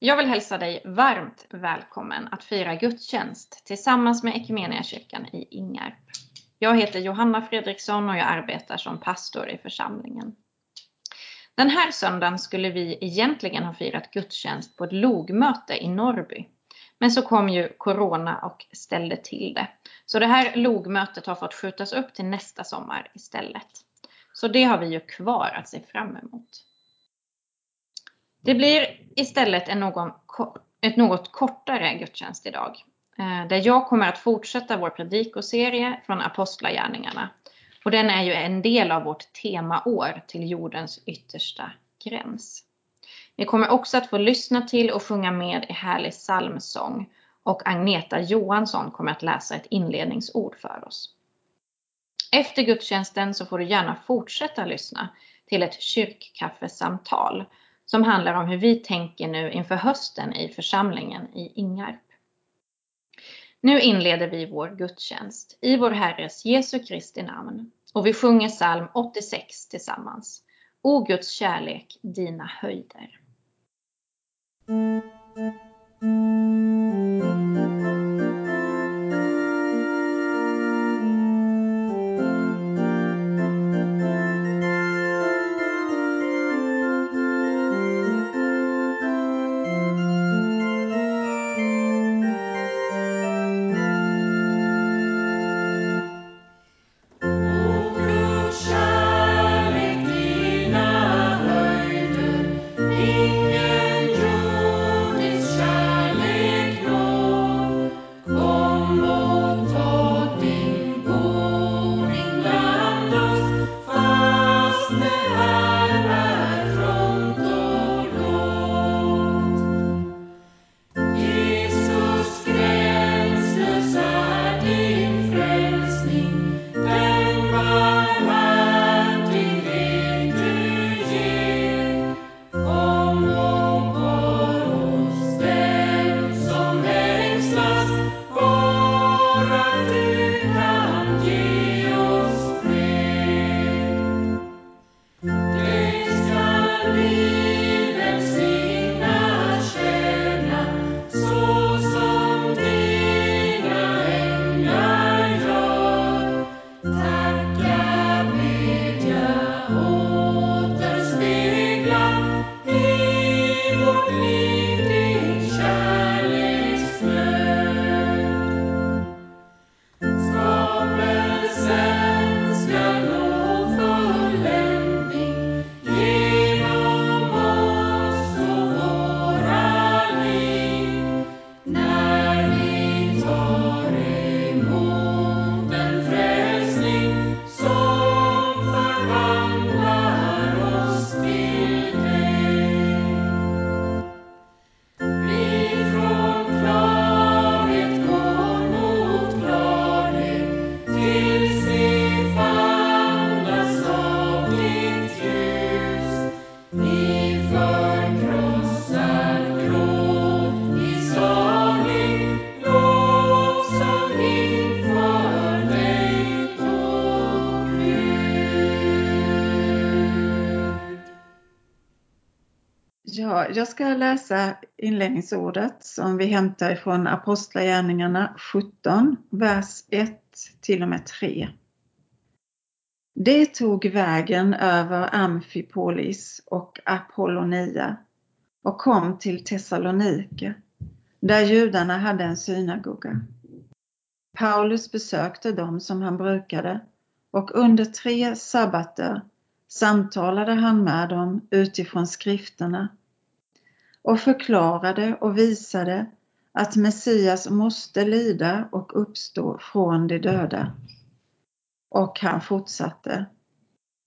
Jag vill hälsa dig varmt välkommen att fira gudstjänst tillsammans med Equmeniakyrkan i Ingarp. Jag heter Johanna Fredriksson och jag arbetar som pastor i församlingen. Den här söndagen skulle vi egentligen ha firat gudstjänst på ett logmöte i Norrby. Men så kom ju Corona och ställde till det. Så det här logmötet har fått skjutas upp till nästa sommar istället. Så det har vi ju kvar att se fram emot. Det blir istället en någon, ett något kortare gudstjänst idag. Eh, där jag kommer att fortsätta vår predikoserie från Apostlagärningarna. Och den är ju en del av vårt temaår till jordens yttersta gräns. Ni kommer också att få lyssna till och sjunga med i härlig psalmsång. Och Agneta Johansson kommer att läsa ett inledningsord för oss. Efter gudstjänsten så får du gärna fortsätta lyssna till ett kyrkkaffesamtal som handlar om hur vi tänker nu inför hösten i församlingen i Ingarp. Nu inleder vi vår gudstjänst i vår Herres Jesu Kristi namn och vi sjunger psalm 86 tillsammans. O Guds kärlek, dina höjder. Jag ska läsa inledningsordet som vi hämtar ifrån Apostlagärningarna 17, vers 1 till och med 3. Det tog vägen över Amfipolis och Apollonia och kom till Thessalonike, där judarna hade en synagoga. Paulus besökte dem som han brukade och under tre sabbater samtalade han med dem utifrån skrifterna och förklarade och visade att Messias måste lida och uppstå från de döda. Och han fortsatte.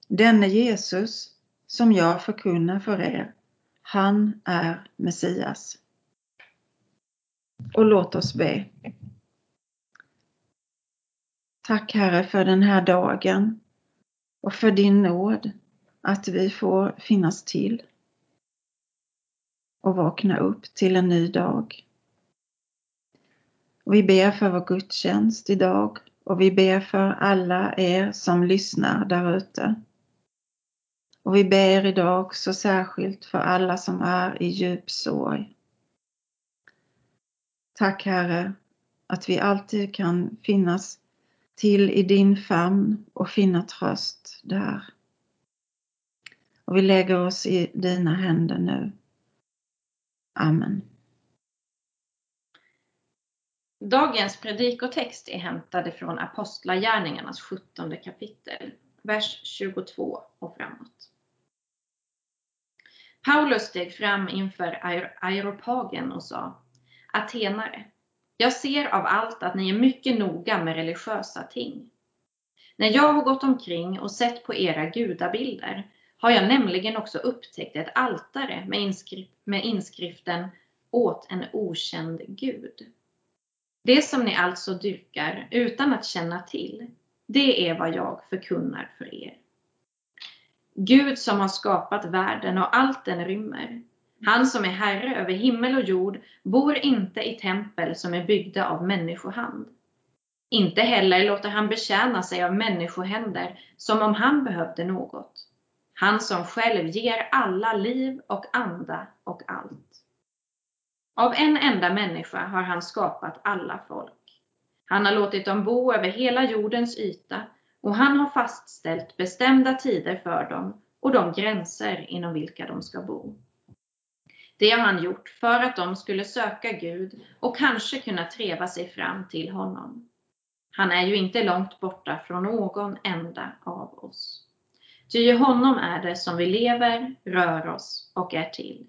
Denne Jesus som jag förkunnar för er, han är Messias. Och låt oss be. Tack Herre för den här dagen och för din nåd att vi får finnas till och vakna upp till en ny dag. Och vi ber för vår gudstjänst idag och vi ber för alla er som lyssnar där ute. Och vi ber idag också särskilt för alla som är i djup sorg Tack Herre att vi alltid kan finnas till i din famn och finna tröst där. Och vi lägger oss i dina händer nu. Amen. Dagens predikotext är hämtade från Apostlagärningarnas 17 kapitel, vers 22 och framåt. Paulus steg fram inför Aeropagen och sa Atenare, jag ser av allt att ni är mycket noga med religiösa ting. När jag har gått omkring och sett på era gudabilder har jag nämligen också upptäckt ett altare med, inskri med inskriften åt en okänd gud. Det som ni alltså dyrkar utan att känna till, det är vad jag förkunnar för er. Gud som har skapat världen och allt den rymmer, han som är herre över himmel och jord bor inte i tempel som är byggda av människohand. Inte heller låter han betjäna sig av människohänder som om han behövde något. Han som själv ger alla liv och anda och allt. Av en enda människa har han skapat alla folk. Han har låtit dem bo över hela jordens yta och han har fastställt bestämda tider för dem och de gränser inom vilka de ska bo. Det har han gjort för att de skulle söka Gud och kanske kunna treva sig fram till honom. Han är ju inte långt borta från någon enda av oss. Ty i honom är det som vi lever, rör oss och är till.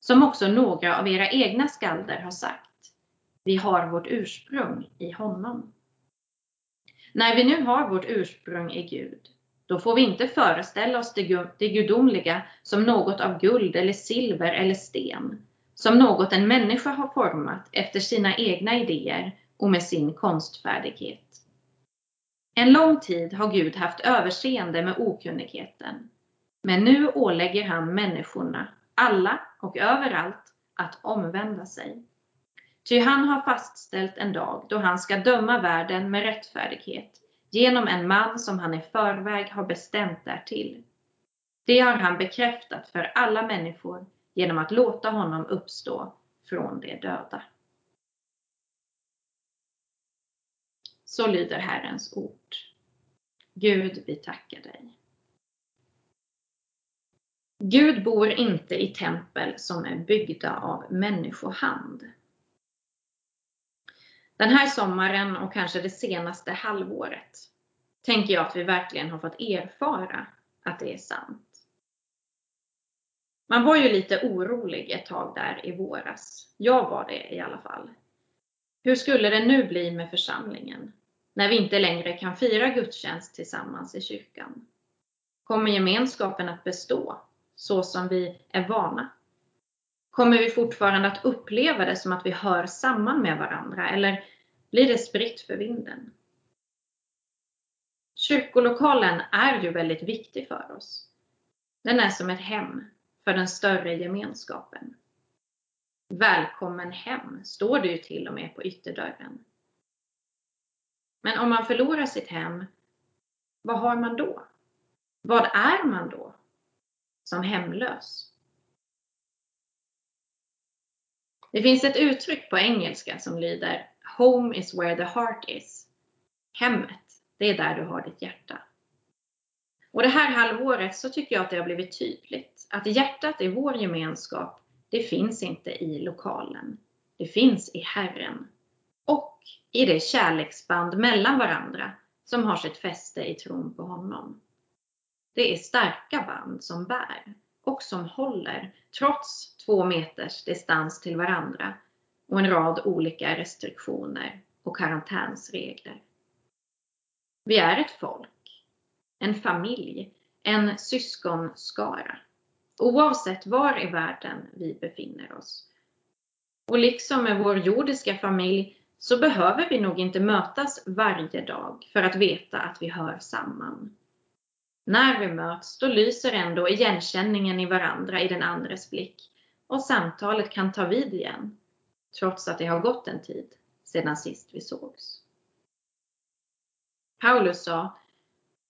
Som också några av era egna skalder har sagt. Vi har vårt ursprung i honom. När vi nu har vårt ursprung i Gud, då får vi inte föreställa oss det gudomliga som något av guld eller silver eller sten, som något en människa har format efter sina egna idéer och med sin konstfärdighet. En lång tid har Gud haft överseende med okunnigheten, men nu ålägger han människorna, alla och överallt, att omvända sig. Ty han har fastställt en dag då han ska döma världen med rättfärdighet genom en man som han i förväg har bestämt därtill. Det har han bekräftat för alla människor genom att låta honom uppstå från de döda. Så lyder Herrens ord. Gud, vi tackar dig. Gud bor inte i tempel som är byggda av människohand. Den här sommaren och kanske det senaste halvåret tänker jag att vi verkligen har fått erfara att det är sant. Man var ju lite orolig ett tag där i våras. Jag var det i alla fall. Hur skulle det nu bli med församlingen? När vi inte längre kan fira gudstjänst tillsammans i kyrkan? Kommer gemenskapen att bestå så som vi är vana? Kommer vi fortfarande att uppleva det som att vi hör samman med varandra eller blir det spritt för vinden? Kyrkolokalen är ju väldigt viktig för oss. Den är som ett hem för den större gemenskapen. Välkommen hem står det ju till och med på ytterdörren. Men om man förlorar sitt hem, vad har man då? Vad är man då? Som hemlös? Det finns ett uttryck på engelska som lyder Home is where the heart is. Hemmet, det är där du har ditt hjärta. Och det här halvåret så tycker jag att det har blivit tydligt att hjärtat i vår gemenskap, det finns inte i lokalen. Det finns i Herren och i det kärleksband mellan varandra som har sitt fäste i tron på honom. Det är starka band som bär och som håller trots två meters distans till varandra och en rad olika restriktioner och karantänsregler. Vi är ett folk, en familj, en syskonskara. Oavsett var i världen vi befinner oss. Och liksom med vår jordiska familj så behöver vi nog inte mötas varje dag för att veta att vi hör samman. När vi möts, då lyser ändå igenkänningen i varandra i den andres blick och samtalet kan ta vid igen, trots att det har gått en tid sedan sist vi sågs. Paulus sa,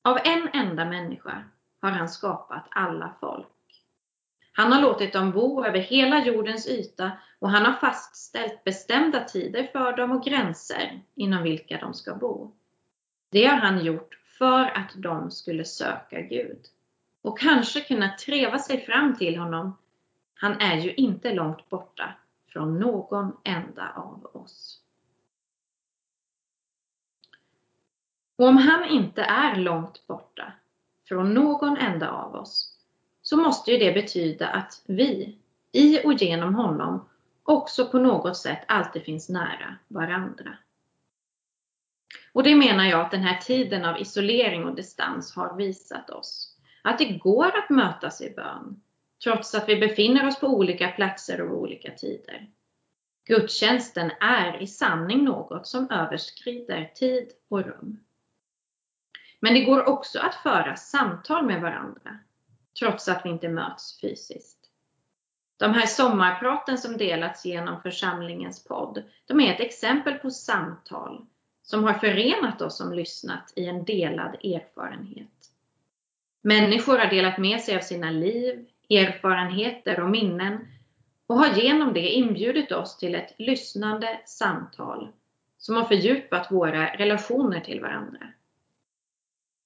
av en enda människa har han skapat alla folk. Han har låtit dem bo över hela jordens yta och han har fastställt bestämda tider för dem och gränser inom vilka de ska bo. Det har han gjort för att de skulle söka Gud och kanske kunna treva sig fram till honom. Han är ju inte långt borta från någon enda av oss. Och om han inte är långt borta från någon enda av oss så måste ju det betyda att vi, i och genom honom, också på något sätt alltid finns nära varandra. Och det menar jag att den här tiden av isolering och distans har visat oss. Att det går att mötas i bön, trots att vi befinner oss på olika platser och olika tider. Gudstjänsten är i sanning något som överskrider tid och rum. Men det går också att föra samtal med varandra, trots att vi inte möts fysiskt. De här sommarpraten som delats genom församlingens podd, de är ett exempel på samtal som har förenat oss som lyssnat i en delad erfarenhet. Människor har delat med sig av sina liv, erfarenheter och minnen och har genom det inbjudit oss till ett lyssnande samtal som har fördjupat våra relationer till varandra.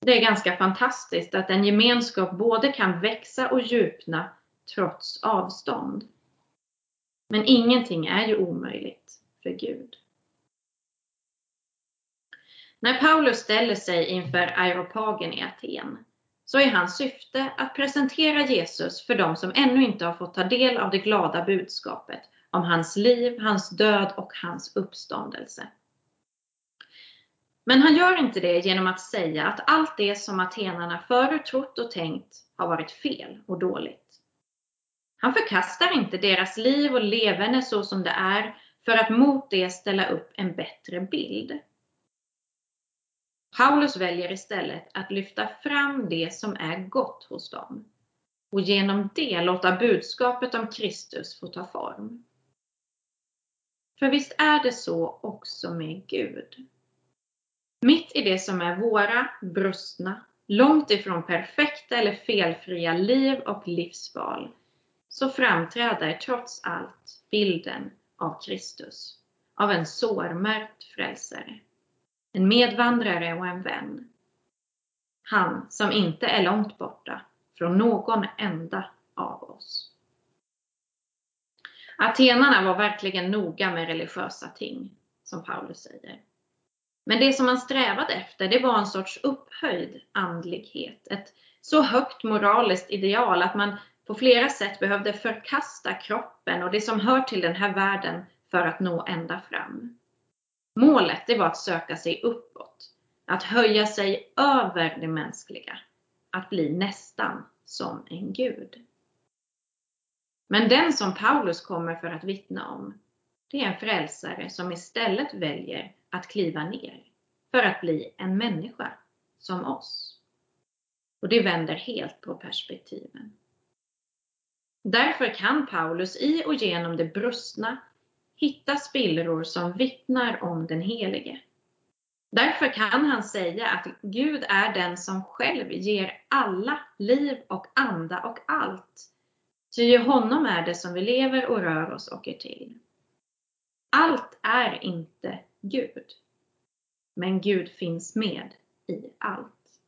Det är ganska fantastiskt att en gemenskap både kan växa och djupna trots avstånd. Men ingenting är ju omöjligt för Gud. När Paulus ställer sig inför Aeropagen i Aten så är hans syfte att presentera Jesus för de som ännu inte har fått ta del av det glada budskapet om hans liv, hans död och hans uppståndelse. Men han gör inte det genom att säga att allt det som atenarna förut trott och tänkt har varit fel och dåligt. Han förkastar inte deras liv och levande så som det är för att mot det ställa upp en bättre bild. Paulus väljer istället att lyfta fram det som är gott hos dem och genom det låta budskapet om Kristus få ta form. För visst är det så också med Gud. Mitt i det som är våra brustna, långt ifrån perfekta eller felfria liv och livsval, så framträder trots allt bilden av Kristus, av en sårmärkt frälsare. En medvandrare och en vän. Han som inte är långt borta från någon enda av oss. Atenarna var verkligen noga med religiösa ting, som Paulus säger. Men det som man strävade efter, det var en sorts upphöjd andlighet. Ett så högt moraliskt ideal att man på flera sätt behövde förkasta kroppen och det som hör till den här världen för att nå ända fram. Målet det var att söka sig uppåt, att höja sig över det mänskliga, att bli nästan som en gud. Men den som Paulus kommer för att vittna om, det är en frälsare som istället väljer att kliva ner för att bli en människa som oss. Och det vänder helt på perspektiven. Därför kan Paulus i och genom det brustna hitta spillror som vittnar om den Helige. Därför kan han säga att Gud är den som själv ger alla liv och anda och allt. Ty i honom är det som vi lever och rör oss och är till. Allt är inte Gud. Men Gud finns med i allt.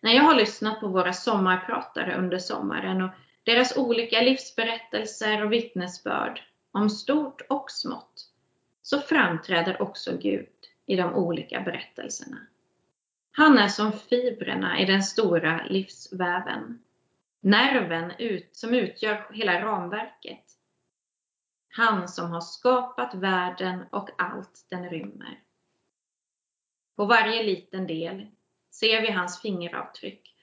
När jag har lyssnat på våra sommarpratare under sommaren och deras olika livsberättelser och vittnesbörd om stort och smått, så framträder också Gud i de olika berättelserna. Han är som fibrerna i den stora livsväven. Nerven ut, som utgör hela ramverket. Han som har skapat världen och allt den rymmer. På varje liten del ser vi hans fingeravtryck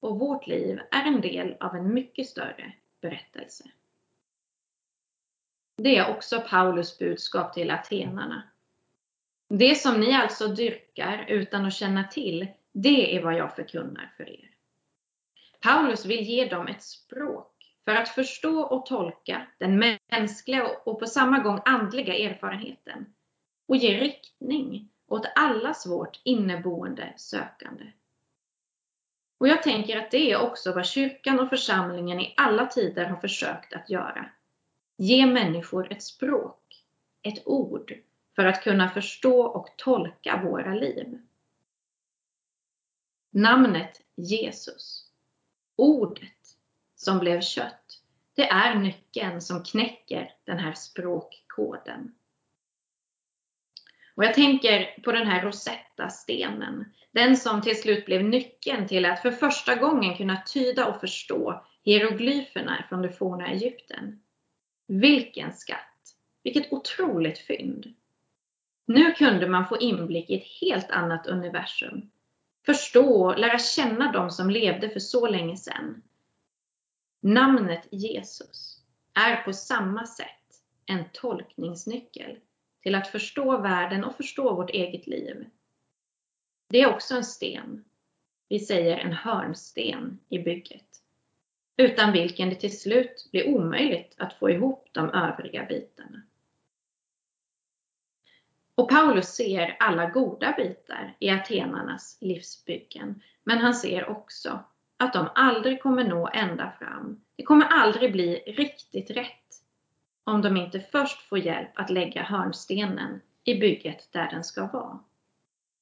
och vårt liv är en del av en mycket större berättelse. Det är också Paulus budskap till atenarna. Det som ni alltså dyrkar utan att känna till, det är vad jag förkunnar för er. Paulus vill ge dem ett språk för att förstå och tolka den mänskliga och på samma gång andliga erfarenheten och ge riktning åt allas vårt inneboende sökande. Och jag tänker att det är också vad kyrkan och församlingen i alla tider har försökt att göra. Ge människor ett språk, ett ord, för att kunna förstå och tolka våra liv. Namnet Jesus, ordet som blev kött, det är nyckeln som knäcker den här språkkoden. Och jag tänker på den här Rosetta-stenen, den som till slut blev nyckeln till att för första gången kunna tyda och förstå hieroglyferna från det forna Egypten. Vilken skatt! Vilket otroligt fynd! Nu kunde man få inblick i ett helt annat universum. Förstå och lära känna de som levde för så länge sedan. Namnet Jesus är på samma sätt en tolkningsnyckel till att förstå världen och förstå vårt eget liv. Det är också en sten. Vi säger en hörnsten i bygget. Utan vilken det till slut blir omöjligt att få ihop de övriga bitarna. Och Paulus ser alla goda bitar i atenarnas livsbyggen, men han ser också att de aldrig kommer nå ända fram. Det kommer aldrig bli riktigt rätt om de inte först får hjälp att lägga hörnstenen i bygget där den ska vara.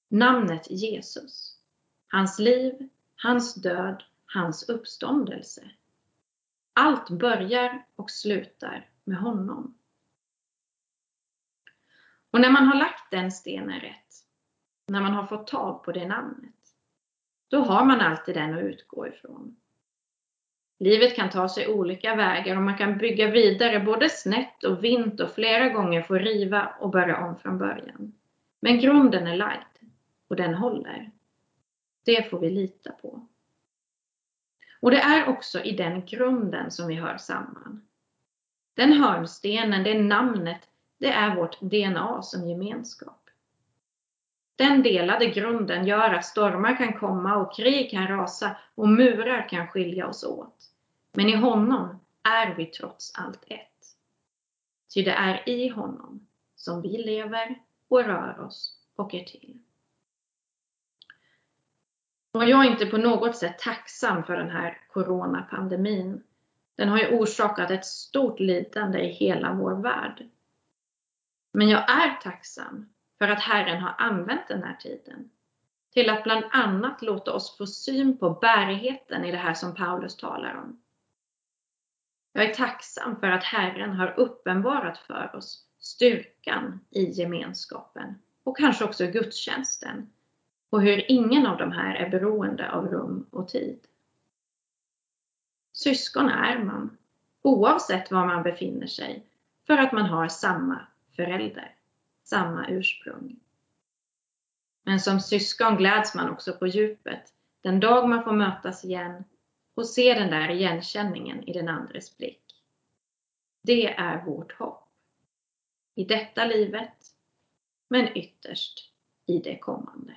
Namnet Jesus, hans liv, hans död, hans uppståndelse. Allt börjar och slutar med honom. Och när man har lagt den stenen rätt, när man har fått tag på det namnet, då har man alltid den att utgå ifrån. Livet kan ta sig olika vägar och man kan bygga vidare både snett och vint och flera gånger få riva och börja om från början. Men grunden är lagd och den håller. Det får vi lita på. Och det är också i den grunden som vi hör samman. Den hörnstenen, det namnet, det är vårt DNA som gemenskap. Den delade grunden gör att stormar kan komma och krig kan rasa och murar kan skilja oss åt. Men i honom är vi trots allt ett. Ty det är i honom som vi lever och rör oss och är till. Och jag är inte på något sätt tacksam för den här coronapandemin. Den har ju orsakat ett stort lidande i hela vår värld. Men jag är tacksam för att Herren har använt den här tiden till att bland annat låta oss få syn på bärigheten i det här som Paulus talar om. Jag är tacksam för att Herren har uppenbarat för oss styrkan i gemenskapen och kanske också gudstjänsten och hur ingen av de här är beroende av rum och tid. Syskon är man, oavsett var man befinner sig, för att man har samma förälder, samma ursprung. Men som syskon gläds man också på djupet den dag man får mötas igen och se den där igenkänningen i den andres blick. Det är vårt hopp. I detta livet, men ytterst i det kommande.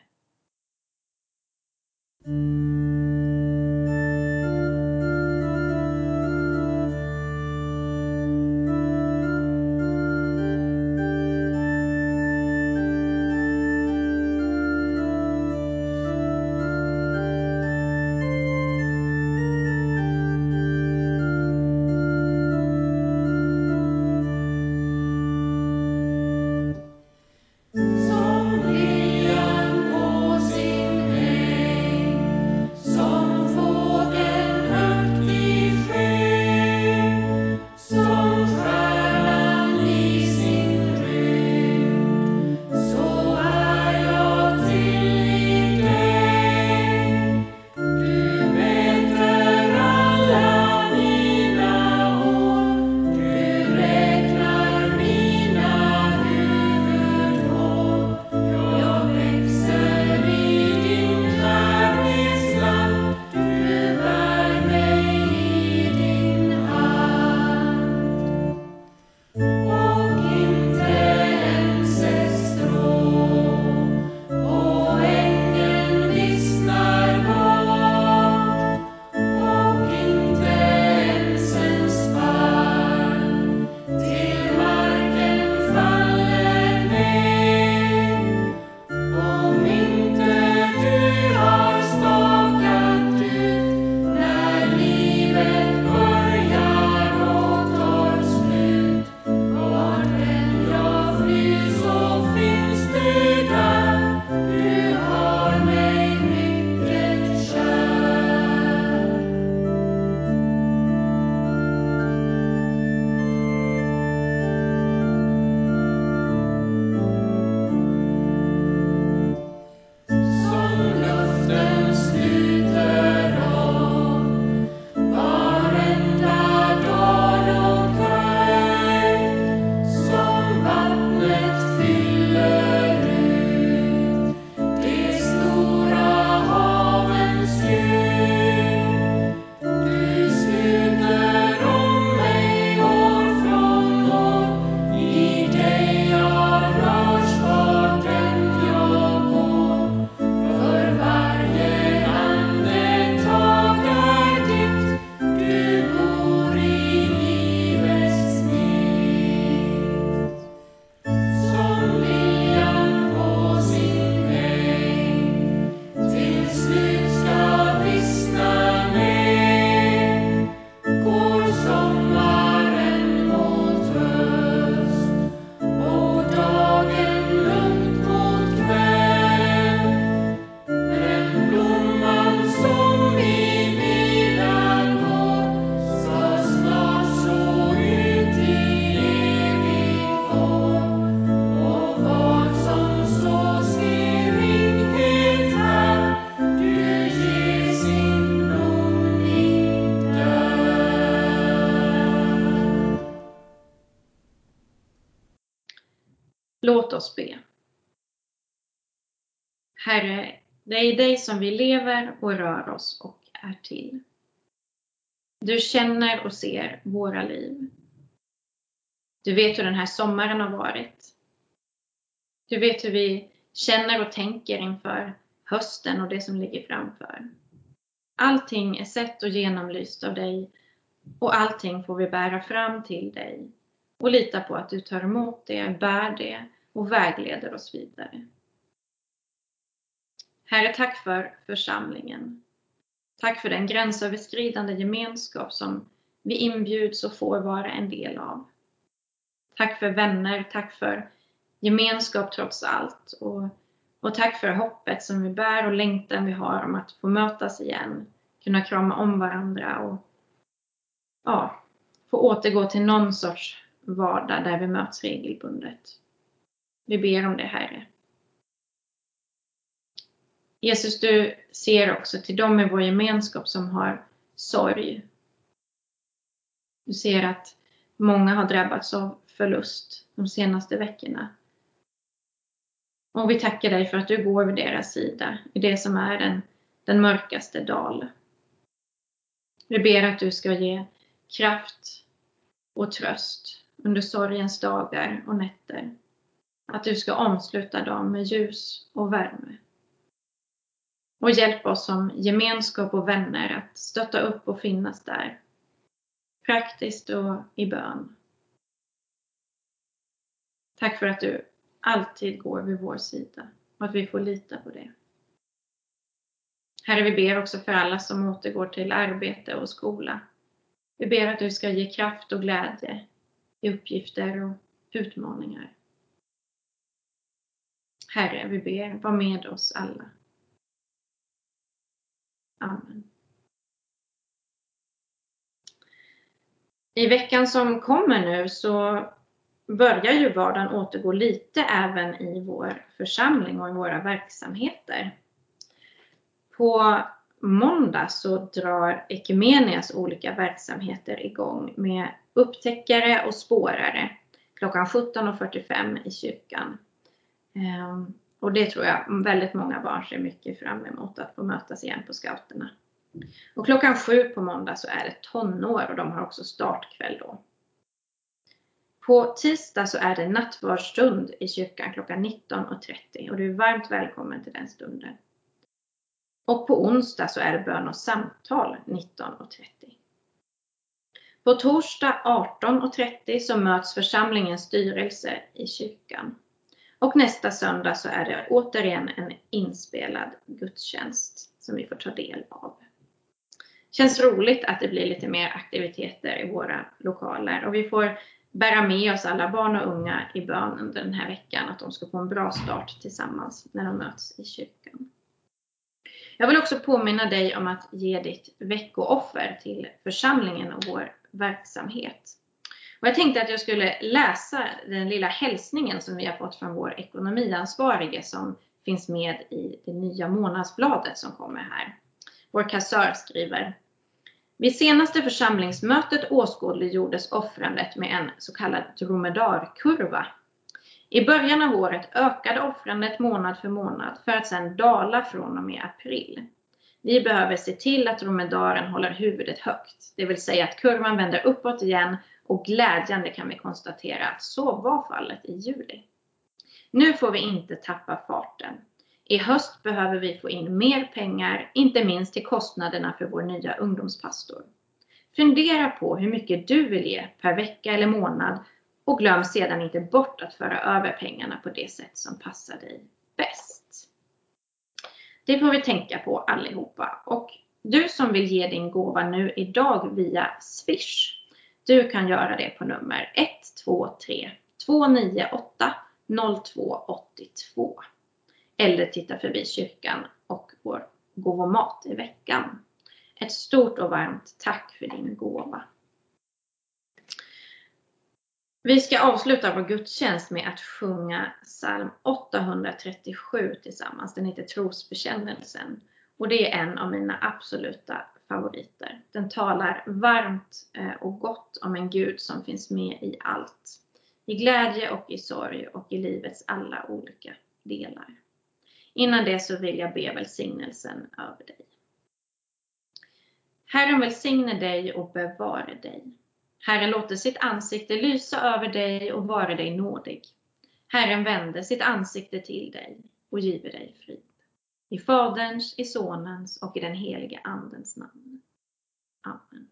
Är i dig som vi lever och rör oss och är till. Du känner och ser våra liv. Du vet hur den här sommaren har varit. Du vet hur vi känner och tänker inför hösten och det som ligger framför. Allting är sett och genomlyst av dig och allting får vi bära fram till dig och lita på att du tar emot det, bär det och vägleder oss vidare. Herre, tack för församlingen. Tack för den gränsöverskridande gemenskap som vi inbjuds och får vara en del av. Tack för vänner, tack för gemenskap trots allt och, och tack för hoppet som vi bär och längtan vi har om att få mötas igen, kunna krama om varandra och ja, få återgå till någon sorts vardag där vi möts regelbundet. Vi ber om det Herre. Jesus, du ser också till dem i vår gemenskap som har sorg. Du ser att många har drabbats av förlust de senaste veckorna. Och vi tackar dig för att du går vid deras sida i det som är den, den mörkaste dal. Vi ber att du ska ge kraft och tröst under sorgens dagar och nätter. Att du ska omsluta dem med ljus och värme. Och hjälp oss som gemenskap och vänner att stötta upp och finnas där. Praktiskt och i bön. Tack för att du alltid går vid vår sida och att vi får lita på det. Herre, vi ber också för alla som återgår till arbete och skola. Vi ber att du ska ge kraft och glädje i uppgifter och utmaningar. Herre, vi ber, var med oss alla. Amen. I veckan som kommer nu så börjar ju vardagen återgå lite även i vår församling och i våra verksamheter. På måndag så drar Ekumenias olika verksamheter igång med upptäckare och spårare klockan 17.45 i kyrkan. Ehm, och det tror jag väldigt många barn ser mycket fram emot att få mötas igen på scouterna. Och klockan sju på måndag så är det tonår och de har också startkväll då. På tisdag så är det nattvardsstund i kyrkan klockan 19.30 och du är varmt välkommen till den stunden. Och på onsdag så är det bön och samtal 19.30. På torsdag 18.30 så möts församlingens styrelse i kyrkan. Och nästa söndag så är det återigen en inspelad gudstjänst som vi får ta del av. Känns roligt att det blir lite mer aktiviteter i våra lokaler och vi får bära med oss alla barn och unga i bön under den här veckan, att de ska få en bra start tillsammans när de möts i kyrkan. Jag vill också påminna dig om att ge ditt veckooffer till församlingen och vår verksamhet. Och jag tänkte att jag skulle läsa den lilla hälsningen som vi har fått från vår ekonomiansvarige som finns med i det nya månadsbladet som kommer här. Vår kassör skriver vid senaste församlingsmötet åskådliggjordes offrandet med en så kallad dromedarkurva. I början av året ökade offrandet månad för månad för att sedan dala från och med april. Vi behöver se till att dromedaren håller huvudet högt, det vill säga att kurvan vänder uppåt igen och glädjande kan vi konstatera att så var fallet i juli. Nu får vi inte tappa farten. I höst behöver vi få in mer pengar, inte minst till kostnaderna för vår nya ungdomspastor. Fundera på hur mycket du vill ge per vecka eller månad och glöm sedan inte bort att föra över pengarna på det sätt som passar dig bäst. Det får vi tänka på allihopa. Och du som vill ge din gåva nu idag via Swish, du kan göra det på nummer 123 298 0282 eller titta förbi kyrkan och vår gåvomat i veckan. Ett stort och varmt tack för din gåva. Vi ska avsluta vår gudstjänst med att sjunga psalm 837 tillsammans. Den heter Trosbekännelsen och det är en av mina absoluta favoriter. Den talar varmt eh, och gott om en Gud som finns med i allt. i glädje och i sorg och i livets alla olika delar. Innan det så vill jag be välsignelsen över dig. Herren välsigne dig och bevare dig. Herren låter sitt ansikte lysa över dig och vara dig nådig. Herren vände sitt ansikte till dig och giver dig frid. I Faderns, i Sonens och i den helige Andens namn. Amen.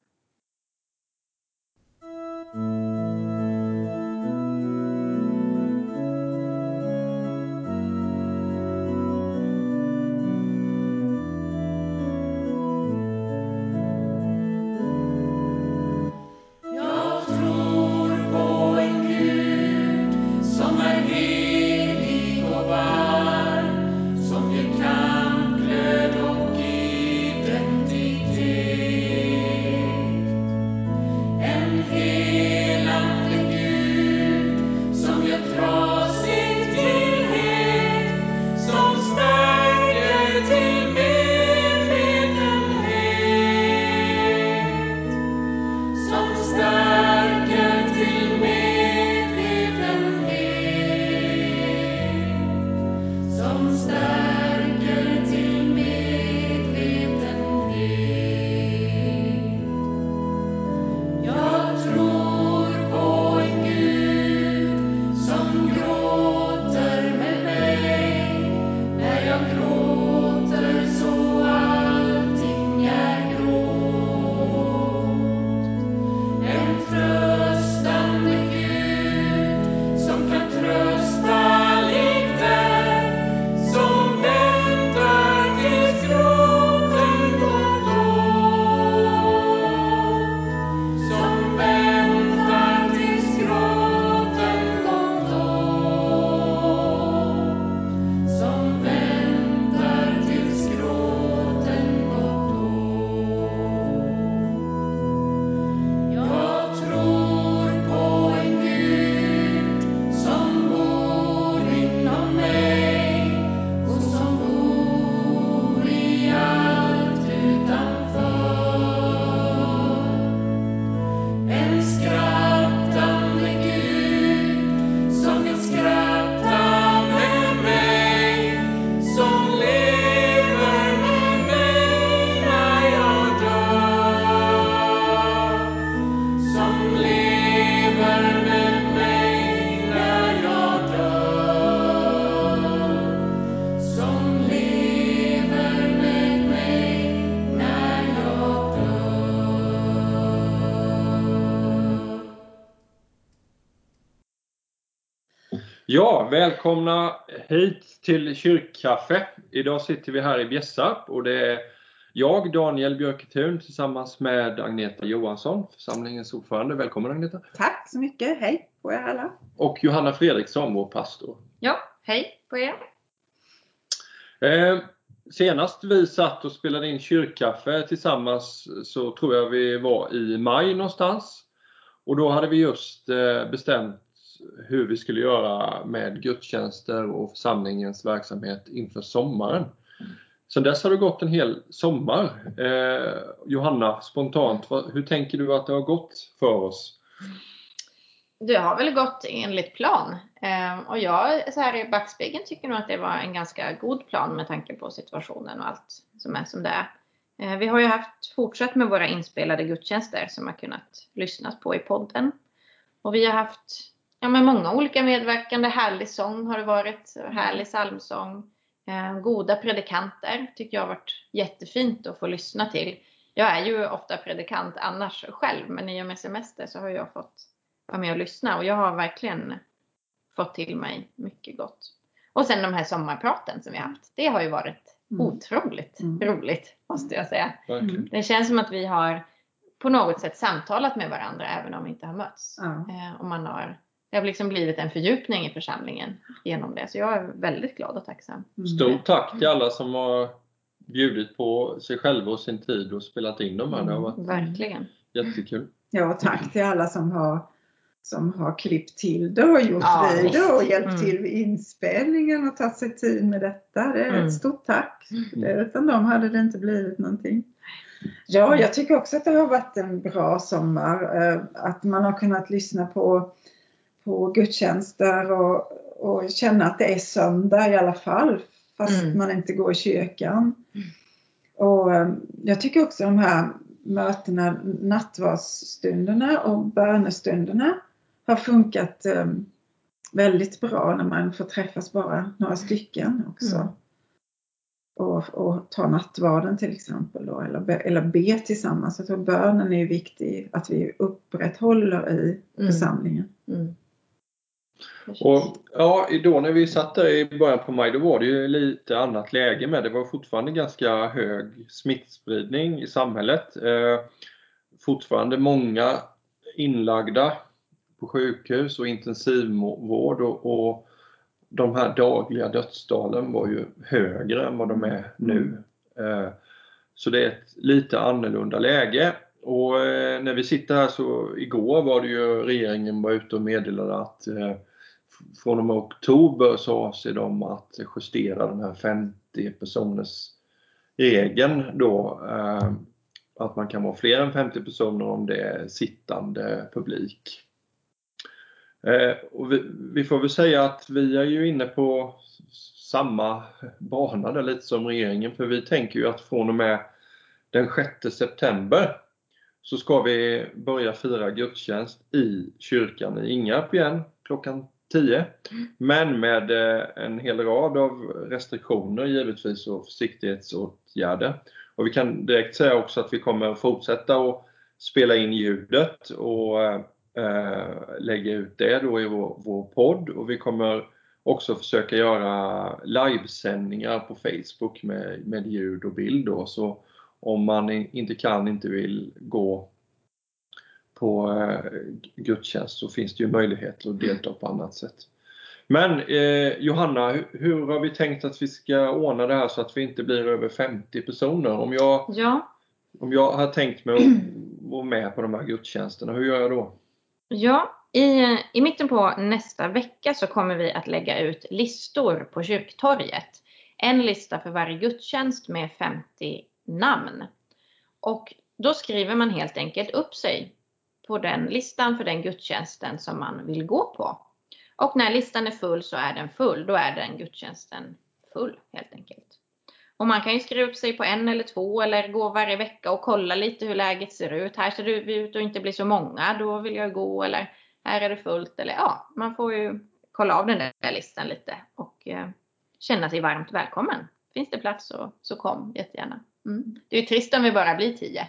Välkomna hit till kyrkkaffe. Idag sitter vi här i Bjässarp och det är jag, Daniel Björketun, tillsammans med Agneta Johansson, församlingens ordförande. Välkommen Agneta! Tack så mycket. Hej på er alla. Och Johanna Fredriksson, vår pastor. Ja, hej på er. Eh, senast vi satt och spelade in kyrkkaffe tillsammans så tror jag vi var i maj någonstans. Och då hade vi just eh, bestämt hur vi skulle göra med gudstjänster och församlingens verksamhet inför sommaren. Sen dess har det gått en hel sommar. Eh, Johanna, spontant, vad, hur tänker du att det har gått för oss? Det har väl gått enligt plan. Eh, och jag så här i backspegeln tycker nog att det var en ganska god plan med tanke på situationen och allt som är som det är. Eh, vi har ju haft fortsatt med våra inspelade gudstjänster som har kunnat lyssnas på i podden. Och vi har haft ja, men många olika medverkande. Härlig sång har det varit. Härlig psalmsång. Eh, goda predikanter tycker jag har varit jättefint att få lyssna till. Jag är ju ofta predikant annars själv men i och med semester så har jag fått vara med och lyssna och jag har verkligen fått till mig mycket gott. Och sen de här sommarpraten som vi har haft. Det har ju varit Mm. otroligt Mm. roligt måste jag säga. Verkligen. Det känns som att vi har på något sätt samtalat med varandra även om vi inte har mötts. Ja. Eh, och man har, det har liksom blivit en fördjupning i församlingen genom det. Så jag är väldigt glad och tacksam. Mm. Stort tack till alla som har bjudit på sig själva och sin tid och spelat in dem här. Det har varit Verkligen. jättekul. Ja, tack till alla som har, som har klippt till det och gjort Ja, video och hjälpt Mm. till vid inspelningen och tagit sig tid med detta. Det är Mm. ett stort tack. Det, utan dem hade det inte blivit någonting. Ja, jag tycker också att det har varit en bra sommar. eh, Att man har kunnat lyssna på, på gudstjänster och, och känna att det är söndag i alla fall fast Mm. man inte går i kyrkan. Och eh, jag tycker också de här mötena, nattvardsstunderna och bönestunderna har funkat eh, väldigt bra när man får träffas bara några stycken också. Mm. Och, och ta nattvarden till exempel då, eller, be, eller be tillsammans. Jag tror bönen är viktig att vi upprätthåller i Mm. församlingen. Mm. Och ja, då när vi satt där i början på maj, då var det ju lite annat läge med. Det var fortfarande ganska hög smittspridning i samhället. Eh, fortfarande många inlagda på sjukhus och intensivvård och, och de här dagliga dödstalen var ju högre än vad de är nu. Eh, så det är ett lite annorlunda läge. Och eh, när vi sitter här så igår var det ju regeringen var ute och meddelade att eh, från och med oktober så avser de att justera den här 50 personers regeln då. Eh, att man kan vara fler än 50 personer om det är sittande publik. Eh, och vi, vi får väl säga att vi är ju inne på samma bana där lite som regeringen för vi tänker ju att från och med den 6 september så ska vi börja fira gudstjänst i kyrkan i Ingarp igen klockan 10. Men med eh, en hel rad av restriktioner givetvis och försiktighetsåtgärder. Och vi kan direkt säga också att vi kommer fortsätta att spela in ljudet och eh, lägga ut det då i vår, vår podd och vi kommer också försöka göra livesändningar på Facebook med, med ljud och bild då. Så om man inte kan, inte vill gå på eh, gudstjänst så finns det ju möjlighet att delta på annat sätt. Men eh, Johanna, hur, hur har vi tänkt att vi ska ordna det här så att vi inte blir över 50 personer? Om jag, Ja, om jag har tänkt mig att vara med på de här gudstjänsterna, hur gör jag då? Ja, i, i mitten på nästa vecka så kommer vi att lägga ut listor på kyrktorget. En lista för varje gudstjänst med 50 namn. Och då skriver man helt enkelt upp sig på den listan för den gudstjänsten som man vill gå på. Och när listan är full så är den full, då är den gudstjänsten full helt enkelt. Och man kan ju skriva upp sig på en eller två eller gå varje vecka och kolla lite hur läget ser ut. Här ser det ut att inte bli så många, då vill jag gå. Eller här är det fullt. Eller ja, man får ju kolla av den där listan lite och eh, känna sig varmt välkommen. Finns det plats så, så kom jättegärna. Mm. Det är ju trist om vi bara blir tio.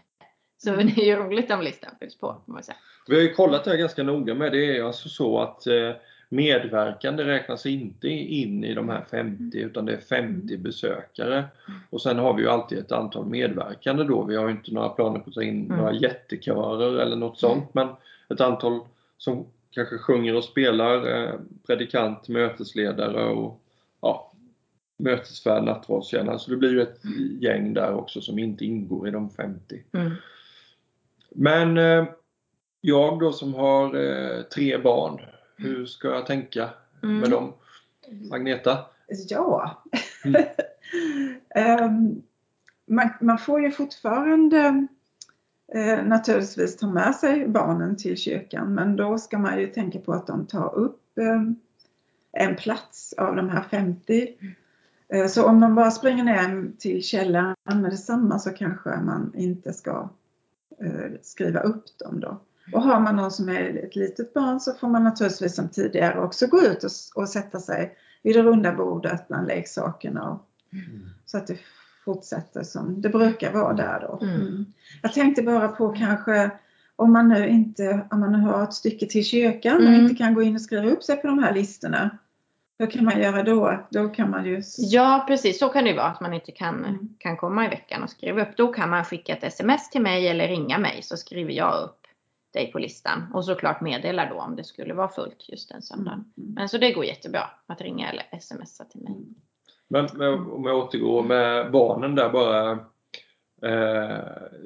Så det är ju roligt om listan fylls på. Får man säga. Vi har ju kollat det här ganska noga med. Det är alltså så att eh, medverkande räknas inte in i de här 50 utan det är 50 besökare. Och sen har vi ju alltid ett antal medverkande då. Vi har ju inte några planer på att ta in Mm. några jättekörer eller något sånt men ett antal som kanske sjunger och spelar, eh, predikant, mötesledare och ja, mötesvärd, nattvardstjänare. Så det blir ju ett gäng där också som inte ingår i de 50. Mm. Men eh, jag då som har eh, tre barn, hur ska jag tänka Mm. med dem? Agneta? Ja. Mm. Ehm, man, man får ju fortfarande eh, naturligtvis ta med sig barnen till kyrkan men då ska man ju tänka på att de tar upp eh, en plats av de här 50. Eh, så om de bara springer ner till källaren med detsamma så kanske man inte ska skriva upp dem då. Och har man någon som är ett litet barn så får man naturligtvis som tidigare också gå ut och, och sätta sig vid det runda bordet bland leksakerna. Och, Så att det fortsätter som det brukar vara där då. Mm. Mm. Jag tänkte bara på kanske om man nu inte, om man nu har ett stycke till kyrkan och Mm. inte kan gå in och skriva upp sig på de här listorna. Hur kan man göra då? Då kan man ju... Ja, precis. Så kan det ju vara att man inte kan, Mm. kan komma i veckan och skriva upp. Då kan man skicka ett sms till mig eller ringa mig så skriver jag upp dig på listan. Och såklart meddela då om det skulle vara fullt just den söndagen. Mm. Men så det går jättebra att ringa eller smsa till mig. Men, men om jag återgår med barnen där bara. Eh,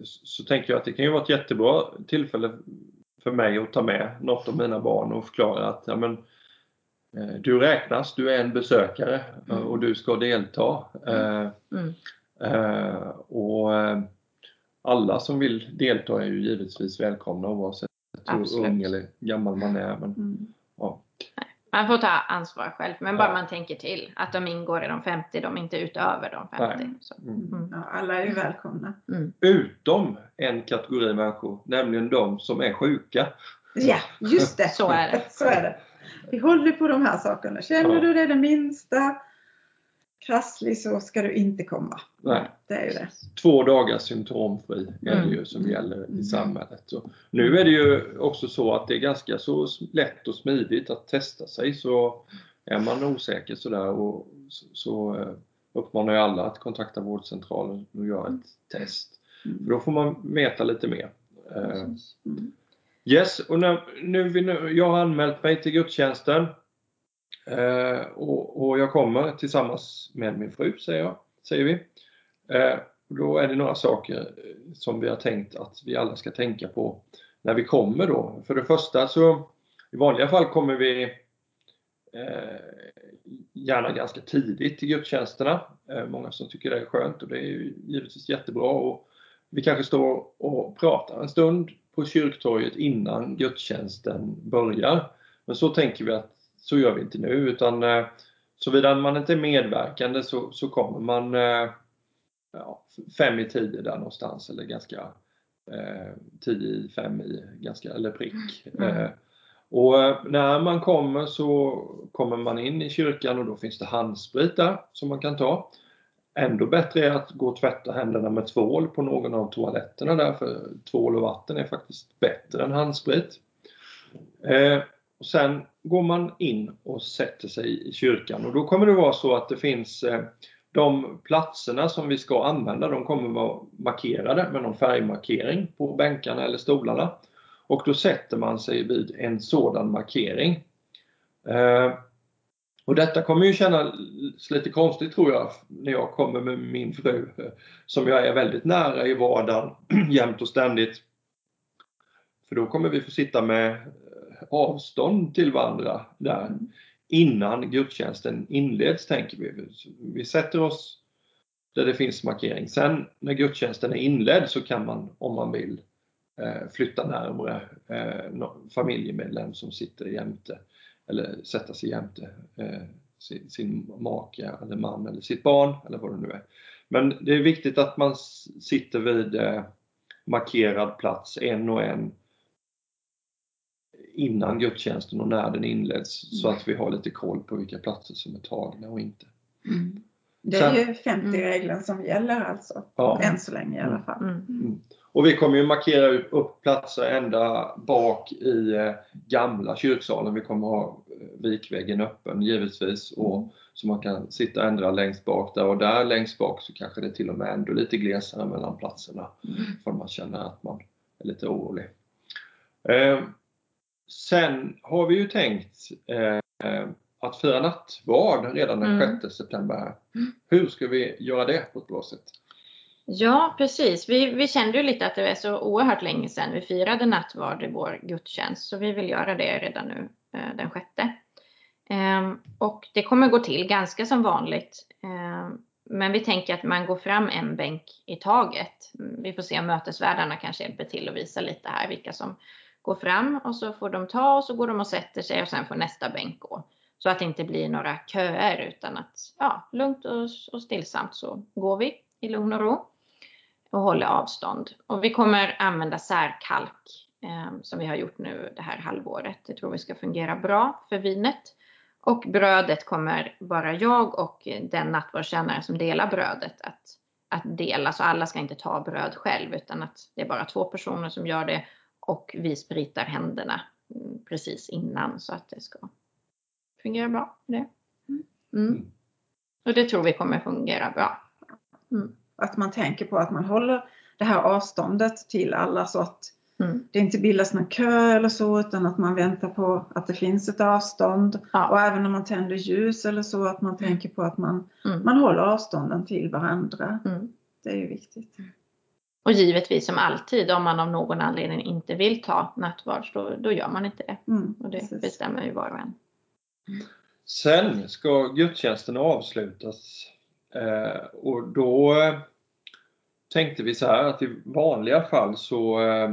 så tänker jag att det kan ju vara ett jättebra tillfälle för mig att ta med något av mina barn och förklara att ja, men, eh, du räknas, du är en besökare eh, och du ska delta. Eh, Mm. Eh, och eh, alla som vill delta är ju givetvis välkomna oavsett hur ung eller gammal man är. Men, Mm. ja. Man får ta ansvar själv, men bara Ja. man tänker till att de ingår i de 50, de är inte utöver de 50. Nej. Så. Mm. Mm. Ja, alla är ju välkomna. Mm. Utom en kategori människor, nämligen de som är sjuka. Ja, just det. Så är det. Så är det. Vi håller på de här sakerna. Känner Ja. du det det minsta krasslig så ska du inte komma. Nej. Det är ju det. Två dagar symptomfri är det Mm. ju som gäller i Mm. samhället. Så nu är det ju också så att det är ganska så lätt och smidigt att testa sig. Så är man osäker sådär och så, så eh, uppmanar jag alla att kontakta vårdcentralen och göra ett test. För Mm. då får man veta lite mer. Eh, Mm. Yes, och när nu, nu, jag har anmält mig till gudstjänsten. Eh, och, och jag kommer tillsammans med min fru, säger, jag, säger vi. Eh, då är det några saker eh, som vi har tänkt att vi alla ska tänka på när vi kommer då. För det första så, i vanliga fall kommer vi eh, gärna ganska tidigt till gudstjänsterna. Eh, många som tycker det är skönt och det är ju givetvis jättebra. Och vi kanske står och pratar en stund på kyrktorget innan gudstjänsten börjar. Men så tänker vi att så gör vi inte nu utan eh, såvida man inte är medverkande så, så kommer man eh, ja, fem i tio där någonstans eller ganska eh, tio i fem i ganska, eller prick. Mm. Eh, och eh, när man kommer så kommer man in i kyrkan och då finns det handsprit där som man kan ta. Ändå bättre är att gå och tvätta händerna med tvål på någon av toaletterna där för tvål och vatten är faktiskt bättre än handsprit. Eh, och sen går man in och sätter sig i kyrkan och då kommer det vara så att det finns eh, de platserna som vi ska använda, de kommer vara markerade med någon färgmarkering på bänkarna eller stolarna. Och då sätter man sig vid en sådan markering. Eh, och detta kommer ju kännas lite konstigt tror jag när jag kommer med min fru som jag är väldigt nära i vardagen jämt och ständigt. För då kommer vi få sitta med eh, avstånd till varandra där innan gudstjänsten inleds tänker vi. Vi sätter oss där det finns markering. Sen när gudstjänsten är inledd så kan man om man vill eh, flytta närmare eh, familjemedlem som sitter jämte eller sätta sig jämte eh, sin, sin make eller man eller sitt barn eller vad det nu är. Men det är viktigt att man sitter vid eh, markerad plats en och en innan gudstjänsten och när den inleds så att vi har lite koll på vilka platser som är tagna och inte. Mm. Det är Sen- ju 50-regeln som gäller alltså. Ja. Än så länge i alla fall. Mm. Och vi kommer ju markera upp platser ända bak i eh, gamla kyrksalen. Vi kommer ha eh, vikväggen öppen givetvis och så man kan sitta och ändra längst bak där och där längst bak så kanske det till och med ändå lite glesare mellan platserna för man känner att man är lite orolig. Eh, sen har vi ju tänkt eh, eh, att fira nattvard redan den Mm. 6 september. Hur ska vi göra det på ett bra sätt? Ja, precis. Vi, vi kände ju lite att det är så oerhört länge sedan vi firade nattvard i vår gudstjänst, så vi vill göra det redan nu eh, den sjätte. Ehm, och det kommer gå till ganska som vanligt. Ehm, men vi tänker att man går fram en bänk i taget. Vi får se om mötesvärdarna kanske hjälper till och visa lite här vilka som går fram och så får de ta och så går de och sätter sig och sen får nästa bänk gå. Så att det inte blir några köer utan att ja, lugnt och, och stillsamt så går vi i lugn och ro och håller avstånd. Och vi kommer använda särkalk eh, som vi har gjort nu det här halvåret. Det tror vi ska fungera bra för vinet. Och brödet kommer bara jag och den nattvardstjänare som delar brödet att, att dela. Så alla ska inte ta bröd själv utan att det är bara två personer som gör det och vi spritar händerna mm, precis innan så att det ska fungera bra. Det. Mm. Och det tror vi kommer fungera bra. Att man tänker på att man håller det här avståndet till alla så att Mm. det inte bildas någon kö eller så utan att man väntar på att det finns ett avstånd. Ja. Och även när man tänder ljus eller så att man tänker på att man, Mm. man håller avstånden till varandra. Mm. Det är ju viktigt. Och givetvis som alltid, om man av någon anledning inte vill ta nattvard, då, då gör man inte det. Mm, Och det precis. bestämmer ju var och en. Sen ska gudstjänsten avslutas Eh, och då eh, tänkte vi så här att i vanliga fall så eh,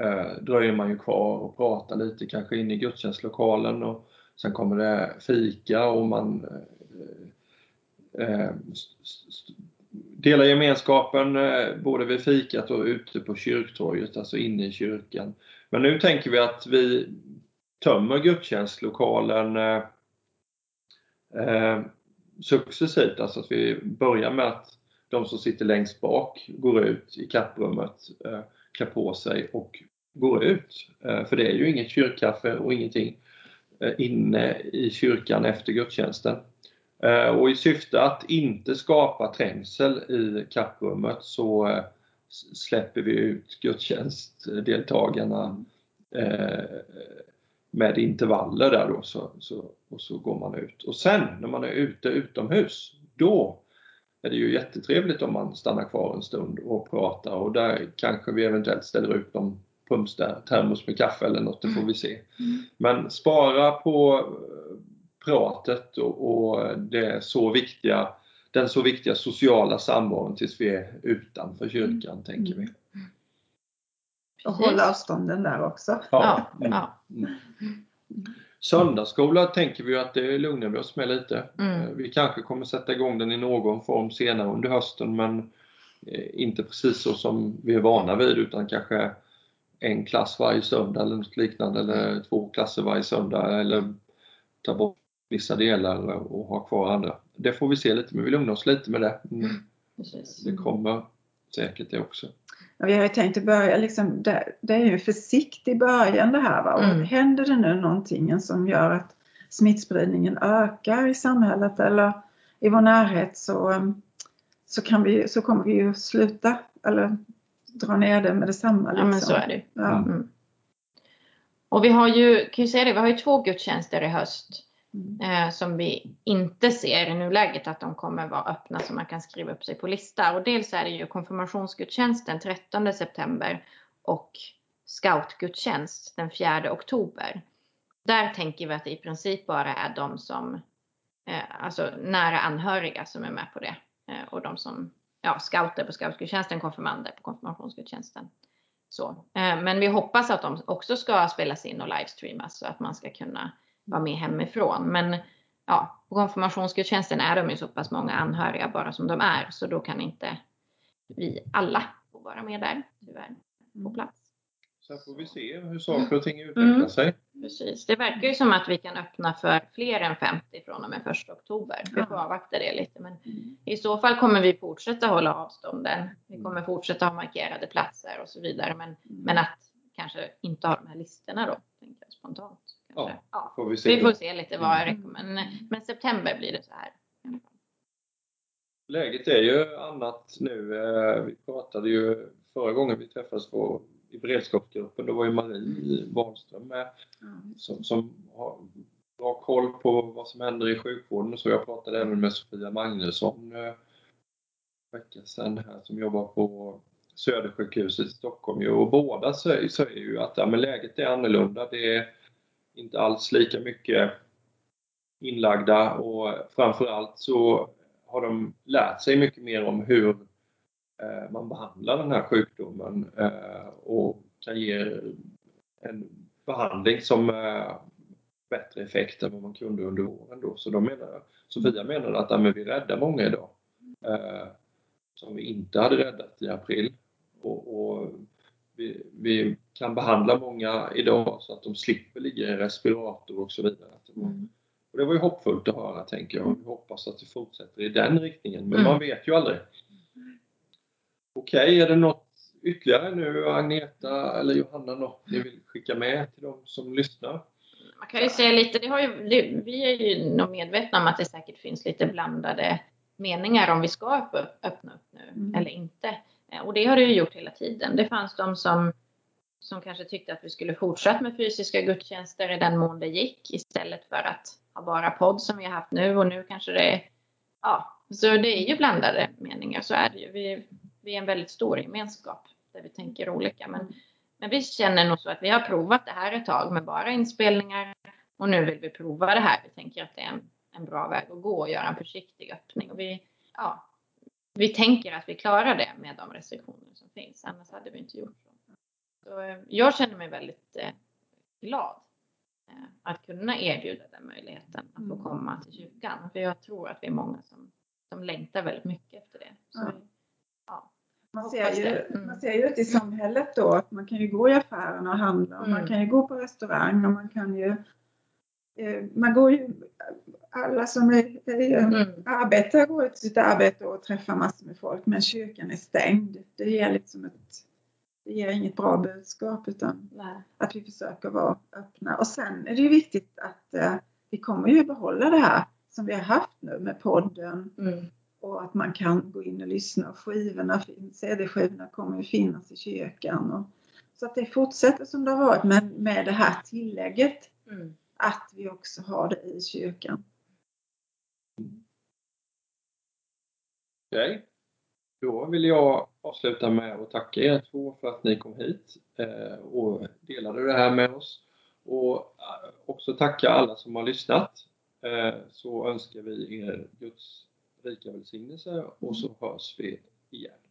eh, dröjer man ju kvar och pratar lite kanske inne i gudstjänstlokalen och Sen kommer det fika och man eh, eh delar gemenskapen eh, både vid fikat och ute på kyrktorget, alltså inne i kyrkan. Men nu tänker vi att vi tömmer gudstjänstlokalen eh, successivt, alltså att vi börjar med att de som sitter längst bak går ut i kapprummet, eh, klär på sig och går ut. Eh, för det är ju inget kyrkkaffe och ingenting eh, inne i kyrkan efter gudstjänsten. Och i syfte att inte skapa trängsel i kapprummet så släpper vi ut gudstjänstdeltagarna med intervaller där då så, så, och så går man ut. Och sen när man är ute utomhus, då är det ju jättetrevligt om man stannar kvar en stund och pratar och där kanske vi eventuellt ställer ut någon pumpster, termos med kaffe eller något, det får vi se. Men spara på pratet och, och det så viktiga, den så viktiga sociala samvaron tills vi är utanför kyrkan, tänker vi. Och hålla avstånden där också. Ja, Mm. ja. Mm. Söndagsskola tänker vi att det lugnar vi oss med lite. Mm. Eh, Vi kanske kommer sätta igång den i någon form senare under hösten men eh, inte precis så som vi är vana vid utan kanske en klass varje söndag eller något liknande eller två klasser varje söndag eller ta bort vissa delar och ha kvar andra. Det får vi se lite men vi lugnar oss lite med det. Mm. Precis. Det kommer säkert det också. Vi har ju tänkt att börja, liksom, det, det är ju en försiktig början det här. Va? Och Mm. Händer det nu någonting som gör att smittspridningen ökar i samhället eller i vår närhet så, um, så, kan vi, så kommer vi ju sluta eller dra ner det med detsamma. Ja, men liksom. så är det. Ja. Mm. Och vi har ju, kan ju säga det, vi har ju två gudstjänster i höst Mm. eh, som vi inte ser i nuläget att de kommer vara öppna så man kan skriva upp sig på lista. Och dels är det ju konfirmationsgudstjänsten 13 september och scoutgudstjänst den 4 oktober. Där tänker vi att det i princip bara är de som, eh, alltså nära anhöriga som är med på det. Eh, och de som, ja, scouter på scoutgudstjänsten, konfirmander på konfirmationsgudstjänsten. Så. Eh, men vi hoppas att de också ska spelas in och livestreamas så att man ska kunna vara med hemifrån. Men ja, på konfirmationsgudstjänsten är de ju så pass många anhöriga bara som de är så då kan inte vi alla få vara med där tyvärr på plats. Sen får vi se hur saker och ting utvecklar Mm. sig. Precis. Det verkar ju som att vi kan öppna för fler än 50 från och med 1 oktober. Vi får avvakta det lite men Mm. i så fall kommer vi fortsätta hålla avstånden. Vi kommer fortsätta ha markerade platser och så vidare men, men att kanske inte ha de här listorna då, tänker jag spontant. Kanske. Ja. Får vi se Vi får se lite vad jag Mm. rekommenderar. Men, september blir det så här. Läget är ju annat nu. Eh, Vi pratade ju förra gången vi träffades på, i beredskapsgruppen, då var ju Marie Wahlström med Ja. som, som har bra koll på vad som händer i sjukvården. Så jag pratade även med Sofia Magnusson eh, en vecka sedan här som jobbar på Södersjukhuset i Stockholm. Och båda säger, säger ju att ja, men läget är annorlunda. Det är inte alls lika mycket inlagda och framförallt så har de lärt sig mycket mer om hur eh, man behandlar den här sjukdomen eh, och kan ge en behandling som eh, bättre effekt än vad man kunde under våren då. Så de menar, Sofia menar att ja, men vi räddar många idag eh, som vi inte hade räddat i april. Och, och vi, vi kan behandla många idag så att de slipper ligga i respirator och så vidare. Att det var- Mm. och det var ju hoppfullt att höra tänker jag. Vi hoppas att det fortsätter i den riktningen. Men Mm. man vet ju aldrig. Okej, är det något ytterligare nu Agneta eller Johanna något ni vill skicka med till de som lyssnar? Man kan ju säga lite, det har ju, det, vi är ju nog medvetna om att det säkert finns lite blandade meningar om vi ska öpp- öppna upp nu Mm. eller inte. Eh, och det har det ju gjort hela tiden. Det fanns de som, som kanske tyckte att vi skulle fortsätta med fysiska gudstjänster i den mån det gick istället för att ha bara podd som vi har haft nu och nu kanske det är, ja, så det är ju blandade meningar, så är det ju. Vi, vi är en väldigt stor gemenskap där vi tänker olika. Men, men vi känner nog så att vi har provat det här ett tag med bara inspelningar och nu vill vi prova det här. Vi tänker att det är en, en bra väg att gå och göra en försiktig öppning. Och vi, ja, vi tänker att vi klarar det med de restriktioner som finns, annars hade vi inte gjort så. så eh, jag känner mig väldigt eh, glad eh, att kunna erbjuda den möjligheten att få Mm. komma till kyrkan. För jag tror att vi är många som, som längtar väldigt mycket efter det. Så, Ja. ja. Man ser, ju, det. Mm. man ser ju ute i samhället då att man kan ju gå i affärerna och handla och man Mm. kan ju gå på restaurang och man kan ju man går ju, alla som är, är Mm. arbetar går till sitt arbete och träffar massor med folk men kyrkan är stängd. Det ger liksom ett, det ger inget bra budskap utan Nej. att vi försöker vara öppna. Och sen är det ju viktigt att eh, vi kommer ju behålla det här som vi har haft nu med podden Mm. och att man kan gå in och lyssna. Och skivorna, CD-skivorna kommer ju finnas i kyrkan. Och, så att det fortsätter som det har varit men med det här tillägget Mm. att vi också har det i kyrkan. Okej. Då vill jag avsluta med att tacka er två för att ni kom hit eh, och delade det här med oss. Och eh, också tacka alla som har lyssnat. Eh, så önskar vi er Guds rika välsignelse och så hörs vi igen.